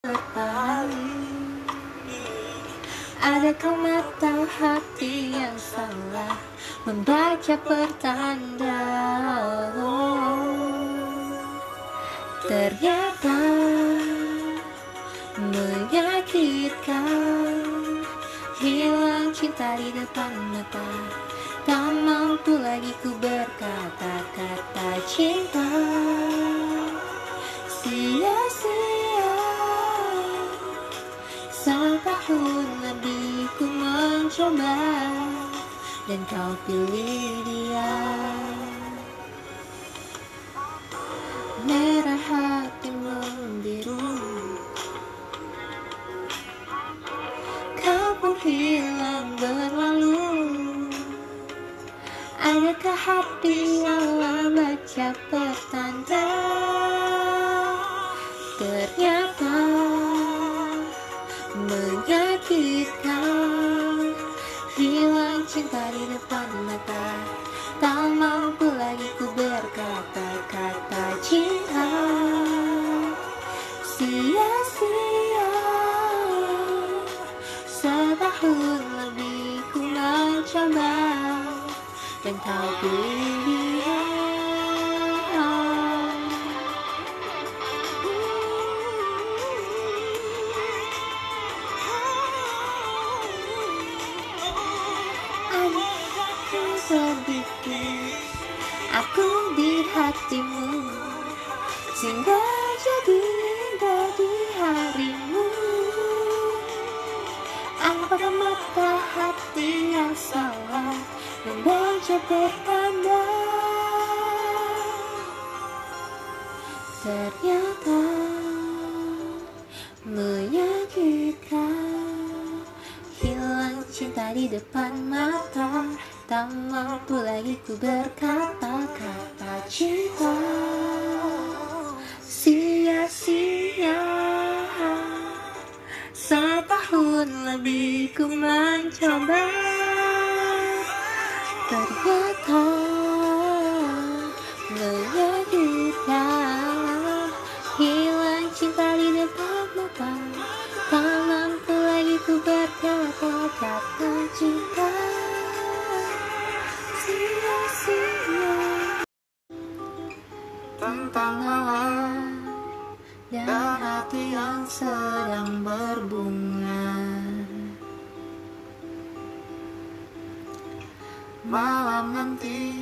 berpaling Adakah mata hati yang salah Membaca pertanda. Ternyata Menyakitkan. Hilang cinta di depan mata Tak mampu lagi ku berkata-kata cinta. Sia-sia Setahun lebih ku mencoba Dan kau pilih dia. Merah hatimu biru Kau pun hilang berlalu. Adakah hati Allah baca pertanda lagi ku berkata-kata cinta Sia-sia Setahun lebih ku mencoba Dan kau pilih hatimu Sehingga jadi indah di harimu. Apakah mata hati yang salah Membaca pertanda? Ternyata Menyakitkan. Hilang cinta di depan mata Tak mampu lagi ku berkata-kata cinta. Sia-sia. Setahun lebih ku mencoba. Ternyata Menyakitkan Hilang cinta di depan mata. Tak mampu lagi ku berkata-kata cinta Tentang malam dan hati yang sedang berbunga. Malam nanti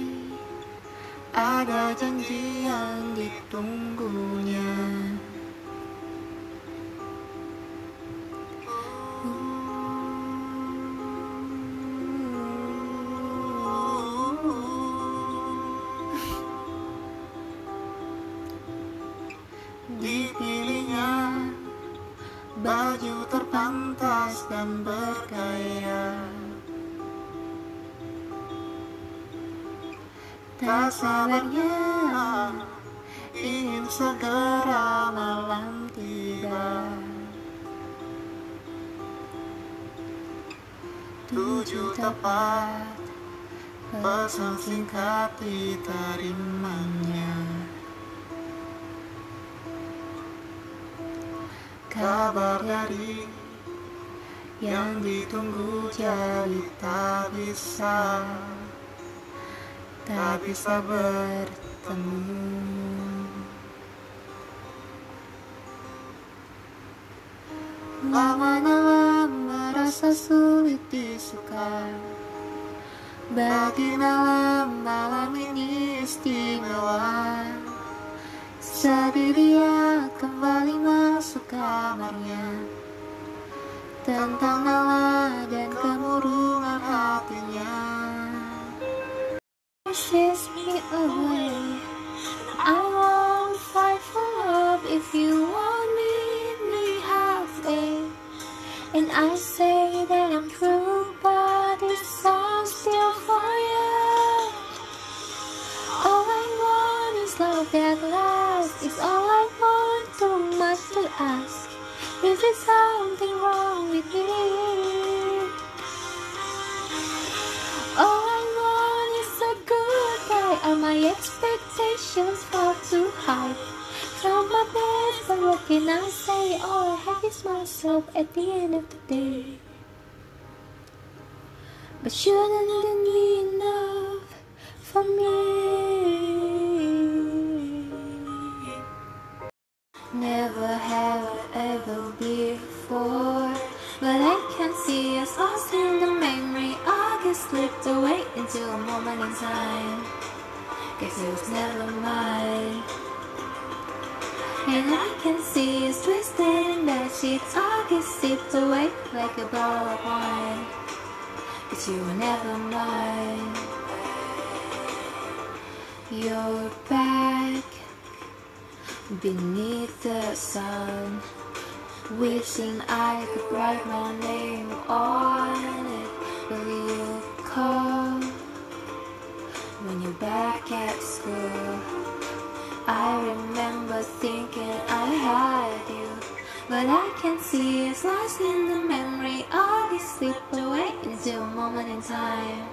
ada janji yang ditunggunya bergaya Tak sabarnya ingin segera malam tiba. Tujuh tepat pesan singkat diterimanya. Kabar dari yang ditunggu jadi tak bisa. Tak bisa bertemu. Lama-lama merasa sulit disuka Bagi malam malam ini istimewa. Sedih dia kembali masuk kamarnya Tentang nawa dan kemurungan hatinya Pushes me away I won't fight for love if you want me, me halfway And I say that I'm true but this song's still for you All I want is love that lasts. It's all I want, too much to ask. Is there something wrong with me? All I want is a good guy. Are my expectations far too high? try my best, but what can I say? All I have is myself at the end of the day. But shouldn't it be enough for me? Never have I ever before, but I can see us lost in the memory. I get slipped away into a moment in time. Guess it was never mine. And I can see us twisted in bed sheets. I get sipped away like a bottle of wine. But you were never mine. You're back beneath the sun. Wishing I could write my name on it. Will you call when you're back at school? I remember thinking I had you, but I can see it's lost in the memory. All these slipped away into a moment in time,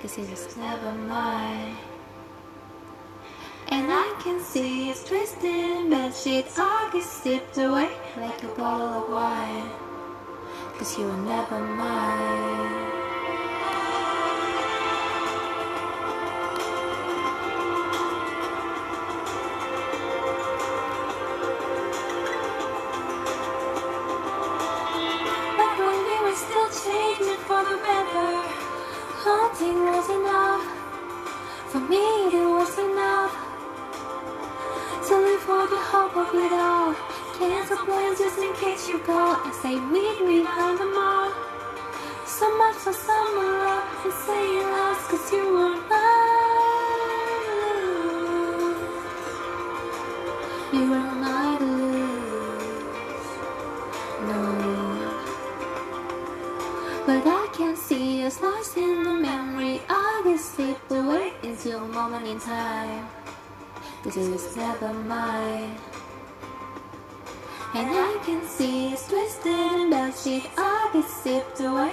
cause it was never mine. And I can see it's twisted in bed sheets. All get sipped away like a bottle of wine, cause you were never mine. Much for summer love and saying lost cause you were mine. You were lose. No. But I can see us lost in the memory. I get slipped away into a moment in time. Cause it was never mine. And I can see us twisted in bed sheet. I get sipped away.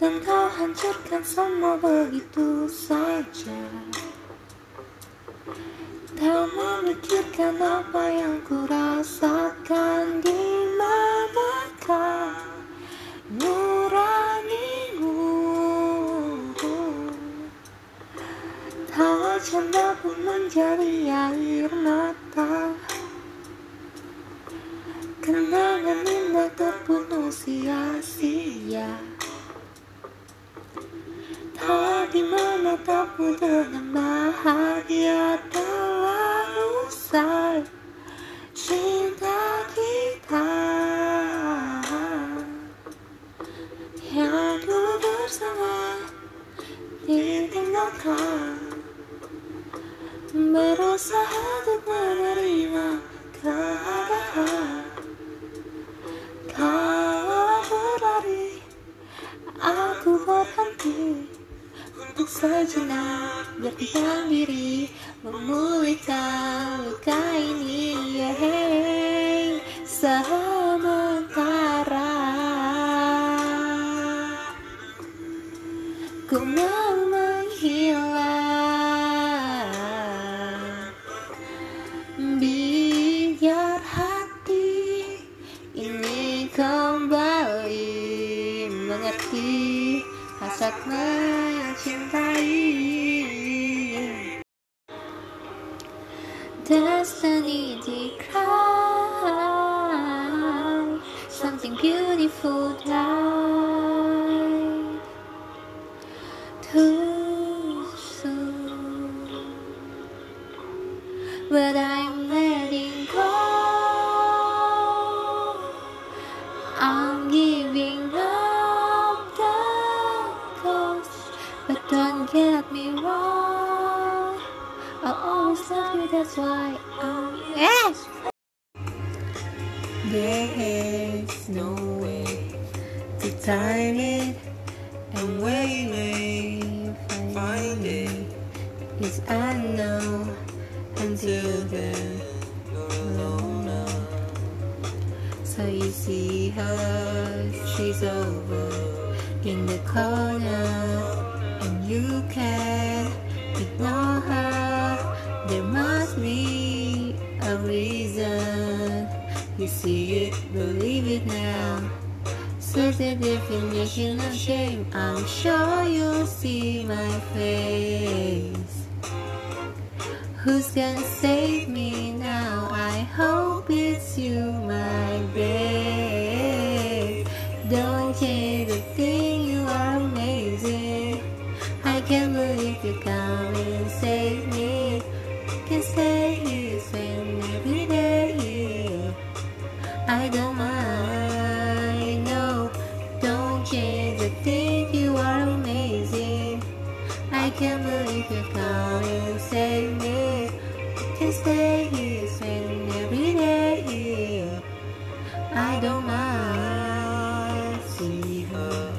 Dan kau hancurkan semua begitu saja. Tak memikirkan apa yang ku rasakan di manakah nuranimu Tawa canda pun menjadi air mata sia-sia. Tawa di menatapmu dengan bahagia telah usai berhenti Untuk sejenak Berdiam diri Memulihkan luka ini yeah. Sementara Destiny decry Something beautiful died Too no way to time it and we find it is unknown until then you're alone. So you see her, she's over in the corner I'm sure you'll see my face. Who's gonna save me now? I hope it's you, I can't believe you come and save me. Can stay here, spend every day here. I don't mind. See her,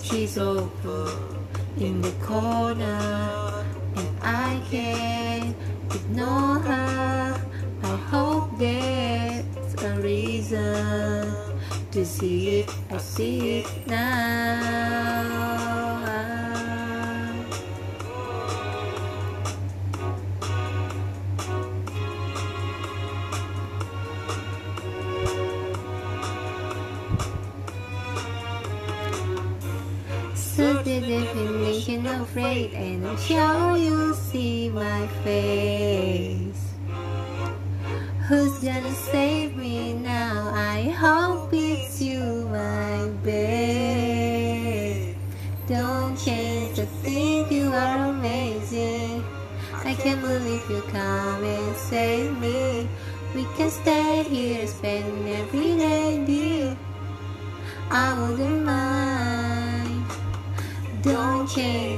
she's over in the corner, and I can't ignore her. I hope there's a reason to see it. I see it now. Afraid sure you'll see my face. Who's gonna save me now? I hope it's you, my babe. Don't change a thing, you are amazing. I can't believe you come and save me. We can stay here, spend every day, dear. I wouldn't mind. Don't change